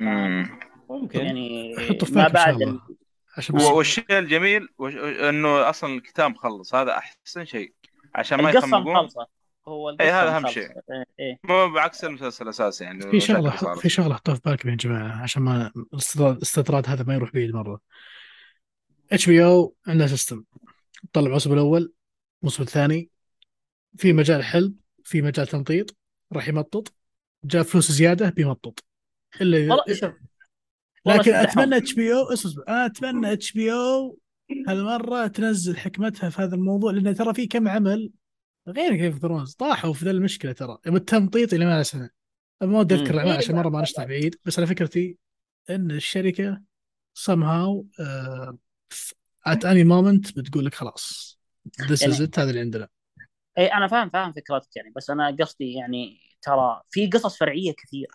مم. ممكن. يعني ما بعد عشان و- بس والشيء الجميل وش- انه أصلا الكتاب مخلص. هذا أحسن شيء. عشان ما يخمقون. هو إي، هذا أهم مخلصة. شيء. إيه، إيه. مو بعكس المسلسل الاساسي يعني في شغلة. في شغلة حطوها في بالكم يا جماعة عشان ما الاستطراد هذا ما يروح بعيد مره HBO عندها system تطلع الموسم الأول الموسم الثاني. في مجال حلم في مجال تمطيط راح يمطط. جاء فلوس زيادة بيمطط. إلا والله شوف لكن أتمنى. HBO أنا أتمنى HBO هالمرة تنزل حكمتها في هذا الموضوع لأن ترى في كم عمل غير Game of Thrones طاحوا في ذا المشكلة ترى التمطيط اللي ما له سنع ما ودي اذكر. الأعمال عشان مرة ما نشطح بعيد بس أنا فكرتي إن الشركة somehow uh, at any moment بتقول لك خلاص this is it هذا اللي عندنا اي أنا فاهم فاهم فكرتك يعني بس أنا قصدي يعني ترى في قصص فرعية كثير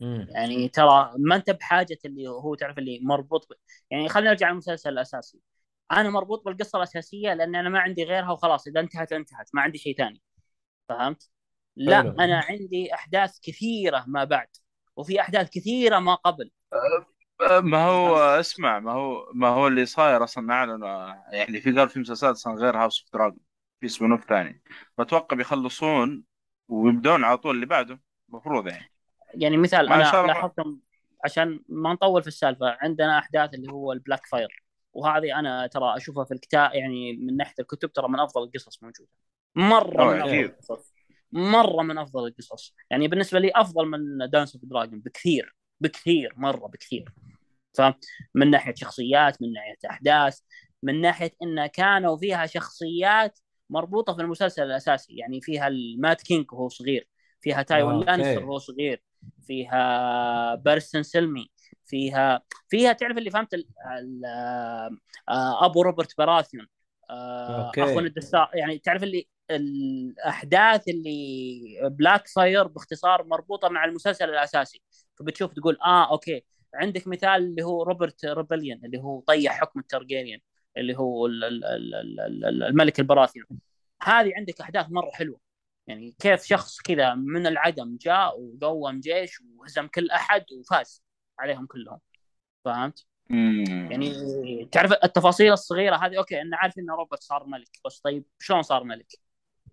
مم. يعني ترى ما انت بحاجة اللي هو تعرف اللي مربوط ب... يعني خلينا نرجع للمسلسل الأساسي أنا مربوط بالقصة الأساسية لأن أنا ما عندي غيرها وخلاص إذا انتهت انتهت ما عندي شيء ثاني فهمت؟ لا. أنا عندي أحداث كثيرة ما بعد وفي أحداث كثيرة ما قبل ما هو اسمع ما هو ما هو اللي صاير أصلا اعلنوا يعني في قال في مسلسلات أصلا غير House of Dragon في spin-off ثاني فاتوقع بيخلصون ويبدون على طول اللي بعده المفروض يعني يعني مثال إن شاء الله. لاحظت عشان ما نطول في السالفة عندنا أحداث اللي هو ال Blackfyre وهذه أنا ترى أشوفها في الكتاب يعني من ناحية الكتب ترى من أفضل القصص موجودة. مرة من أفضل. القصص. مرة من أفضل القصص. يعني بالنسبة لي أفضل من Dance of Dragon بكثير بكثير مرة بكثير. فمن ناحية شخصيات من ناحية أحداث من ناحية إن كانوا فيها شخصيات مربوطة في المسلسل الأساسي. يعني فيها ال Mad King وهو صغير فيها تايوين okay. لانستر وهو صغير. فيها باريستان سلمي فيها فيها تعرف اللي فهمت ال... ال... آه، أبو روبرت براثيون آه، okay. اخو الدستار يعني تعرف اللي الأحداث اللي Blackfyre باختصار مربوطة مع المسلسل الأساسي فبتشوف تقول آه okay عندك مثال اللي هو Robert Rebellion اللي هو طيح حكم الترجيريان اللي هو ال- ال- ال- ال- ال- الملك البراثيون هذه عندك أحداث مرة حلوة يعني كيف شخص كذا من العدم جاء وقوم جيش وهزم كل أحد وفاز عليهم كلهم فهمت؟ مم. يعني تعرف التفاصيل الصغيرة هذه okay أنا عارف إن روبرت صار ملك بس طيب شلون صار ملك؟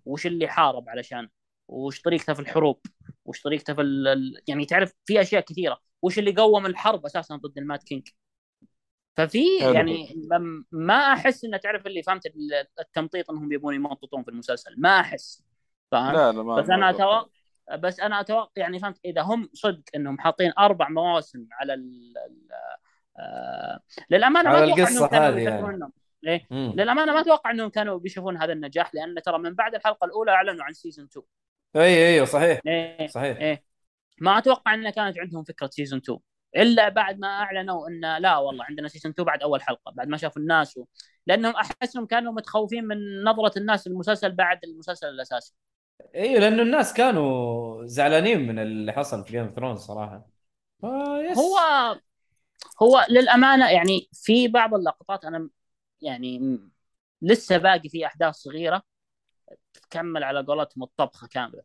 وش اللي حارب علشان؟ وش طريقته في الحروب؟ وش طريقته في ال... يعني تعرف في أشياء كثيرة، وش اللي قوم الحرب أساسا ضد ال Mad King؟ ففي. يعني ما أحس انه تعرف اللي فهمت ال- التمطيط إنهم يبون يمططون في المسلسل، ما أحس فهمت؟ لا لا ما بس ما أنا أتوقع. أتوقع بس أنا أتوقع يعني فهمت إذا هم صدق إنهم حاطين أربع مواسم على ال ال آه للأمانة ما على إنهم كانوا هذه يعني. مم. للأمانة ما أتوقع إنهم كانوا بيشوفون هذا النجاح لأن ترى من بعد الحلقة الأولى أعلنوا عن season 2 أي أيوه صحيح إيه صحيح إيه. ما أتوقع ان كانت عندهم فكرة season 2 إلا بعد ما أعلنوا ان لا والله عندنا season 2 بعد أول حلقة بعد ما شافوا الناس و... لأنهم أحسهم كانوا متخوفين من نظرة الناس للمسلسل بعد المسلسل الأساسي إيوه لأنه الناس كانوا زعلانين من اللي حصل في Game of Thrones صراحة. آه yes هو هو للأمانة يعني في بعض اللقطات أنا يعني لسه باقي في أحداث صغيرة تكمل على قولتهم الطبخة كاملة.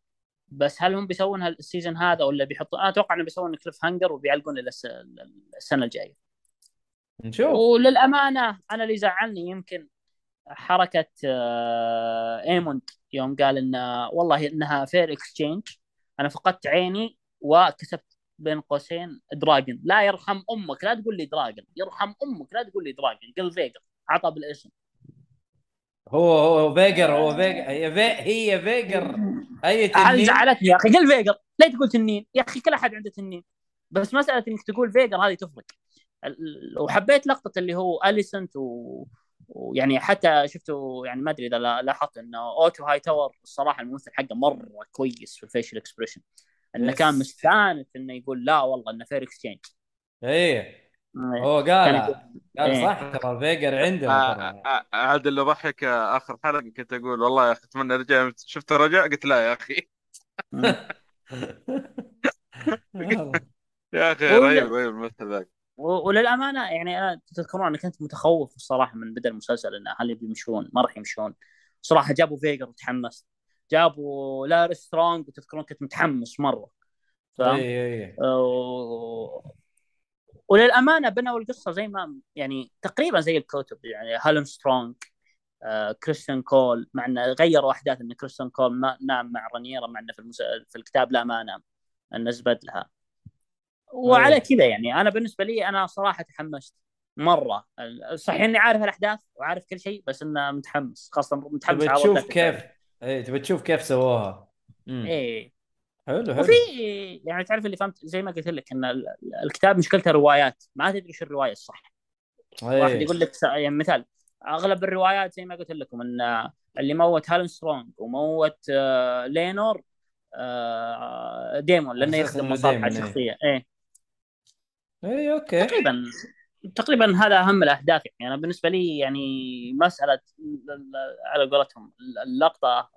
بس هل هم بيسوونها ال season هذا ولا بيحطوا أنا أتوقع انه بيسوون cliffhanger وبيعلقون إلى الس- السنة الجاية. نشوف. وللأمانة أنا اللي زعلني يمكن حركة آه، إيموند يوم قال ان والله إنها fair exchange أنا فقدت عيني وكسبت بين قوسين dragon. لا يرحم أمك لا تقول لي dragon. يرحم أمك لا تقول لي dragon. قل فيجر عطى بالاسم. هو هو فيجر هو فيجر. هي هي فيجر. أي هذه تنين؟ زعلتني يا أخي. قل فيجر. لا تقول تنين؟ يا أخي كل أحد عنده تنين. بس مسألة إنك تقول فيجر هذه تفرق. وحبيت لقطة اللي هو أليسنت و... ويعني حتى شفته يعني ما أدري إذا لا- لاحظت انه أوتو هاي تاور الصراحة الممثل حقه مرة كويس في ال facial expression إنه. كان مستانس إنه يقول لا والله إنه fair exchange إيه. هو قال قال إيه. صح ترى فيجر عندهم آه، ترى. آه، عاد اللي ضحك آه، آخر حلقة كنت أقول والله يا أخي أتمنى رجع شفت الرجاء؟ قلت لا يا أخي. يا أخي رهيب رهيب الممثل ذاك. وللأمانة يعني أنا تذكرون أنا كنت متخوف الصراحة من بدا المسلسل انه هل بيمشون ما راح يمشون. صراحة جابوا فيجر وتحمست جابوا لاري سترونج وتذكرون كنت متحمس مرة. فاهم؟ اي اي و- وللأمانة بنوا القصة زي ما يعني تقريبا زي الكتب يعني هالن سترونج آه، كريستيان كول مع انه غيروا أحداث إن كريستيان كول ما نام مع رانيرا مع انه في, المس... في الكتاب لا ما نام. انه زبد لها وعلى أي. كذا يعني أنا بالنسبة لي أنا صراحة تحمست مرة صحيح إني عارف الأحداث وعارف كل شيء بس إنه متحمس خاصة متحمس تبي تشوف كيف. اي تبي تشوف كيف سووها. إيه حلو حلو وفي يعني تعرف اللي فهمت زي ما قلت لك إن ال- الكتاب مشكلته روايات ما تدري إيش الرواية الصح واحد إيه. يقول لك يعني مثال أغلب الروايات زي ما قلت لكم إن اللي موت هالن سترونج وموت آه، لينور آه، ديمون لأنه يخدم إنه مصالح ديمون، إيه. الشخصيه إيه اي أوكي. تقريبا تقريبا هذا أهم الأهداف يعني. أنا بالنسبة لي يعني مسألة ال- ال- على قولتهم اللقطة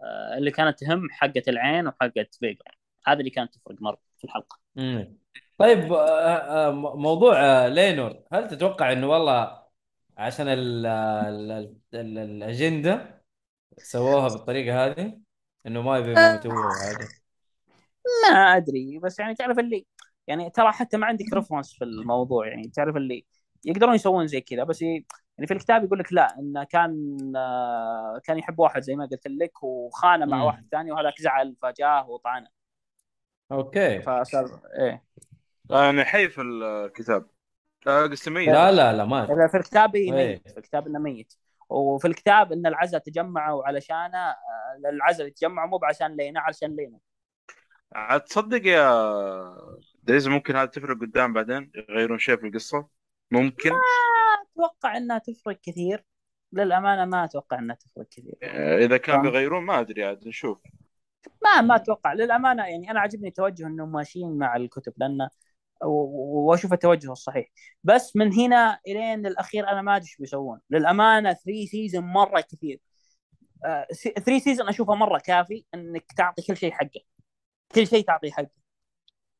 آه، اللي كانت تهم حقة العين وحقة فيجر. هذا اللي كانت تفرق مرة في الحلقة. مم. طيب آه، آه، موضوع لينور. هل تتوقع إنه والله عشان ال ال ال ال الأجندة سووها بالطريقة هذه إنه ما يبي يموتوه ما أدري بس يعني تعرف اللي يعني ترى حتى ما عندك reference في الموضوع يعني تعرف اللي يقدرون يسوون زي كذا بس يعني في الكتاب يقول لك لا انه كان آه، كان يحب واحد زي ما قلت لك وخانه مع مم. واحد ثاني وهذاك زعل فجاه وطعنه. أوكي. فصار إيه. يعني حي في الكتاب. آه، قصدي ميت لا لا لا ما في الكتاب إيه. ميت في الكتاب إنه ميت. وفي الكتاب إن العزا تجمعوا علشانه آه، العزا يتجمعوا مو بعشان لينا علشان لينا عاد تصدق يا دايز ممكن هذا تفرق قدام بعدين؟ يغيرون شيء في القصة؟ ممكن. أتوقع إنها تفرق كثير. للأمانة ما أتوقع إنها تفرق كثير. آه، إذا كان. بيغيرون ما أدري عاد نشوف. ما ما أتوقع. للأمانة يعني أنا عجبني توجه إنهم ماشيين مع الكتب لأن وأشوف التوجه الصحيح. بس من هنا إلين الأخير أنا ما أدري إيش بيسوون. للأمانة 3 season مرة كثير. 3 season أشوفه مرة كافي إنك تعطي كل شيء حقه. كل شيء تعطيه حقه.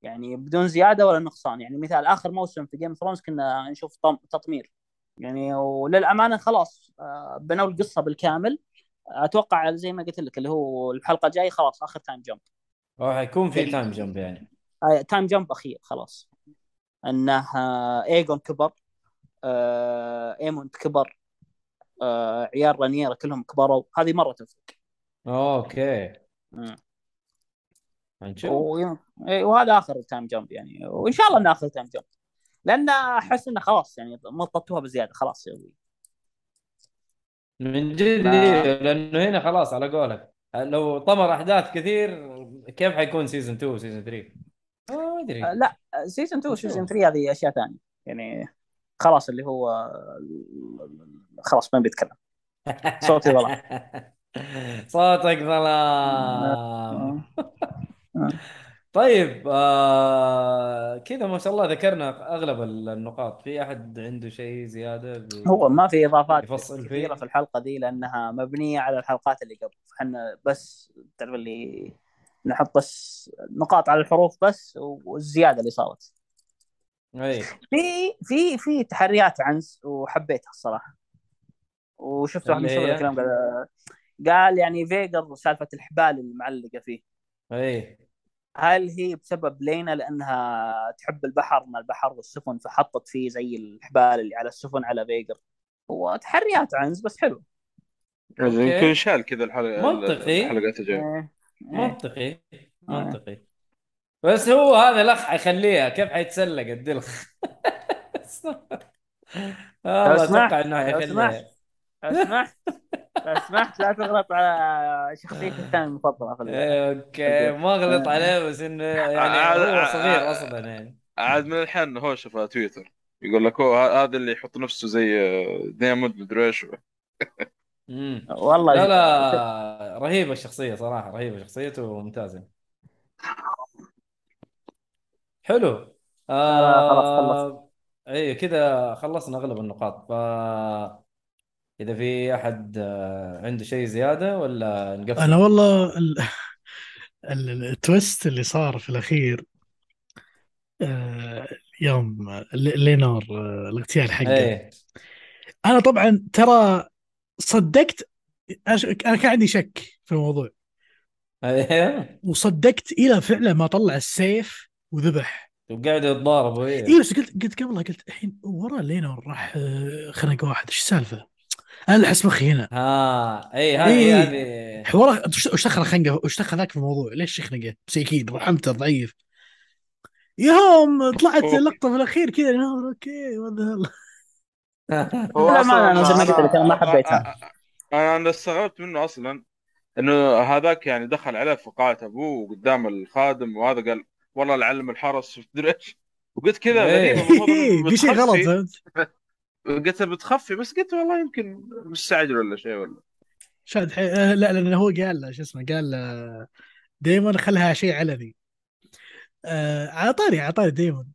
يعني بدون زيادة ولا نقصان. يعني مثال آخر موسم في Game of Thrones كنا نشوف طم- تطمير. يعني وللأمانة خلاص آه، بنوا القصة بالكامل. أتوقع زي ما قلت لك اللي هو الحلقة الجاية خلاص آخر time jump هو حيكون في تايم جمب يعني. آه، تايم جمب أخير خلاص. إنه آه، ايجون كبر آه، ايموند كبر آه، عيال رانيرا كلهم كبروا. هذه مرة تفرق. أوكي. مم. هنشوف و- إيه، وهذا آخر time jump يعني. وإن شاء الله إنه آخر time jump لأن أحس إنه خلاص يعني مططوها بزيادة. خلاص يعني من جد ما- إيه، لأنه هنا خلاص على قولك. لو طمر أحداث كثير كيف حيكون season 2 و season 3 ما أدري. آه، لا season 2 season 3 هذه أشياء ثانية. يعني خلاص اللي هو خلاص ما بيتكلم. صوتي ظلام. صوتك ظلام. طيب آه كذا ما شاء الله ذكرنا أغلب النقاط. في أحد عنده شيء زيادة ب... هو ما في إضافات يفصل كثيرة فيه؟ في الحلقة دي لأنها مبنية على الحلقات اللي قبل. فاحنا بس تعرف اللي نحط بس نقاط على الحروف بس والزيادة اللي صارت. أي. في في في تحريات عنس وحبيتها الصراحة. وشفت واحد من اللي شغل هي؟ الكلام قال قال يعني فيجر سالفة الحبال المعلقة فيه. اي هل هي بسبب لينا؟ لأنها تحب البحر من البحر والسفن فحطت فيه زي الحبال اللي على السفن على فيجر. وتحريات عنز بس حلو. يمكن شال كذا الحلقة منطقي. الحلقات الجاية. إيه. إيه. منطقي. منطقي. بس هو هذا الاخ حيخليها. كيف حيتسلق الدلخ؟ والله اسمع، أتوقع إنه لو حيخليها. اسمح اسمح لا تغلط على شخصيتي الثانية المفضلة في ال- أوكي. ما غلط عليه بس إنه يعني عاد- هو عاد- صغير أصلا يعني. عاد من الحين هو شوف تويتر. يقول لك هو هذا اللي يحط نفسه زي آه، ديموند مدري إيش. والله لا لا رهيبة الشخصية صراحة رهيبة شخصيته ممتازه حلو. آه، خلاص اي كذا خلصنا أغلب النقاط. ف إذا في أحد آه، عنده شيء زيادة ولا نقفل؟ أنا والله ال... ال- التويست اللي صار في الأخير آه، يوم ل- لينور آه، الاغتيال حقه. إيه. أنا طبعا ترى صدقت أنا كان عندي شك في الموضوع. إيه وصدقت إلى فعلا ما طلع السيف وذبح. وقاعد يتضاربوا اي بس قلت قلت قبلها قلت الحين ورا لينور راح خنق واحد. إيش السالفة؟ أنا اللي احس مخي هنا ها اي هذه إيه. هذه حوار وش وش دخل خنقة وش دخل ذاك في الموضوع؟ ليش يخنقه؟ مسكين رحمته ضعيف يوم طلعت أوه. لقطه في الأخير كذا أوكي. هو لا، ما زي ما قلت ما حبيتها. أنا أنا استغربت منه أصلا إنه هذاك يعني دخل عليه في قاعه أبوه وقدام الخادم وهذا قال والله لعلم الحرس تدري إيش وقلت كذا إيه. غريبة إنه في شيء غلط. فهمت قلت بتخفي بس قلت والله يمكن مستعجل ولا شيء ولا. شاد حي... آه، لا لأن هو قال شو اسمه قال دايما خلها شيء علني. آه على طاري على طاري ديمون.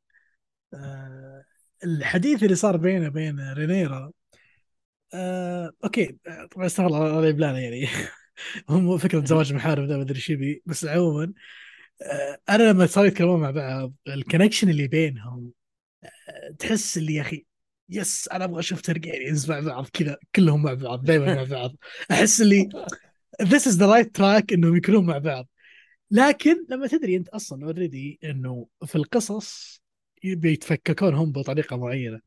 آه الحديث اللي صار بينه وبين رينيرا آه أوكي طبعا استغفر الله الله يبلانا يعني. هم فكرة زواج محارم ذا ما أدري إيش بس عموما آه أنا لما صاروا يتكلمون مع بعض ال connection اللي بينهم آه تحس اللي يا أخي yes أنا أبغى أشوف Targaryens مع بعض كذا كلهم مع بعض دائما مع بعض. أحس اللي this is the right track إنهم يكونون مع بعض. لكن لما تدري أنت أصلا already إنه في القصص بيتفككون هم بطريقة معينة.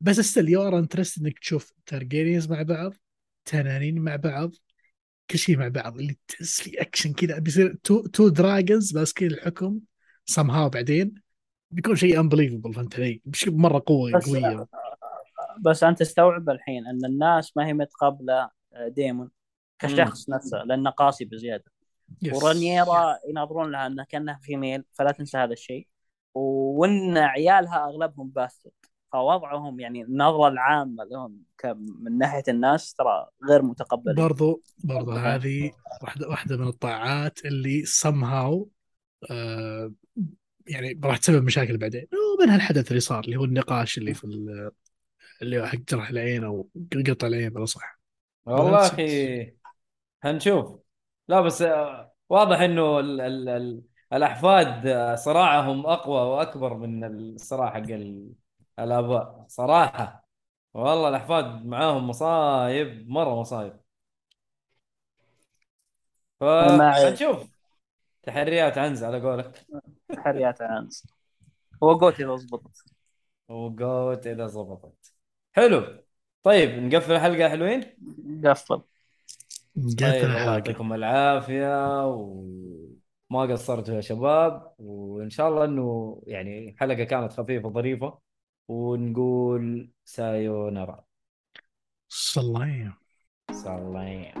بس still you are interested إنك تشوف Targaryens مع بعض تنانين مع بعض كل شيء مع بعض اللي تحس في اكشن كذا بيصير two, two dragons ماسكين الحكم somehow بعدين. بيكون شيء unbelievable فهمت علي؟ مرة قوه بس قوية. بس أنت استوعب الحين إن الناس ما هي متقبله آه، ديمون كشخص نفسه لأنه قاسي بزيادة. Yes. ورانييرا يناظرون لها انها كأنها female فلا تنسى هذا الشيء. وإن عيالها أغلبهم bastard فوضعهم يعني النظرة العامة لهم من ناحية الناس ترى غير متقبلين برضو برضو هذه واحدة واحدة من الطاعات اللي somehow آه يعني راح تسبب مشاكل بعدين. ومنها الحدث اللي صار اللي هو النقاش اللي في اللي حق جرح العين أو قطع العين بلا صح. والله أخي هنشوف. لا بس آه، واضح إنه ال ال ال الأحفاد آه، صراعهم أقوى وأكبر من الصراع حق ال- الآباء. صراحة. والله الأحفاد معاهم مصايب مرة مصايب. فهنشوف. تحريات عنز على قولك. حريات عنز. هو جوتي إذا ضبطت وقوت إذا ضبطت حلو. طيب نقفل الحلقة حلوين؟ قفل. قتل طيب الله الحلقة. يعطيكم العافية وما قصرتوا يا شباب. وإن شاء الله إنه يعني حلقة كانت خفيفة ظريفة. ونقول سايونارا. صلاية سلام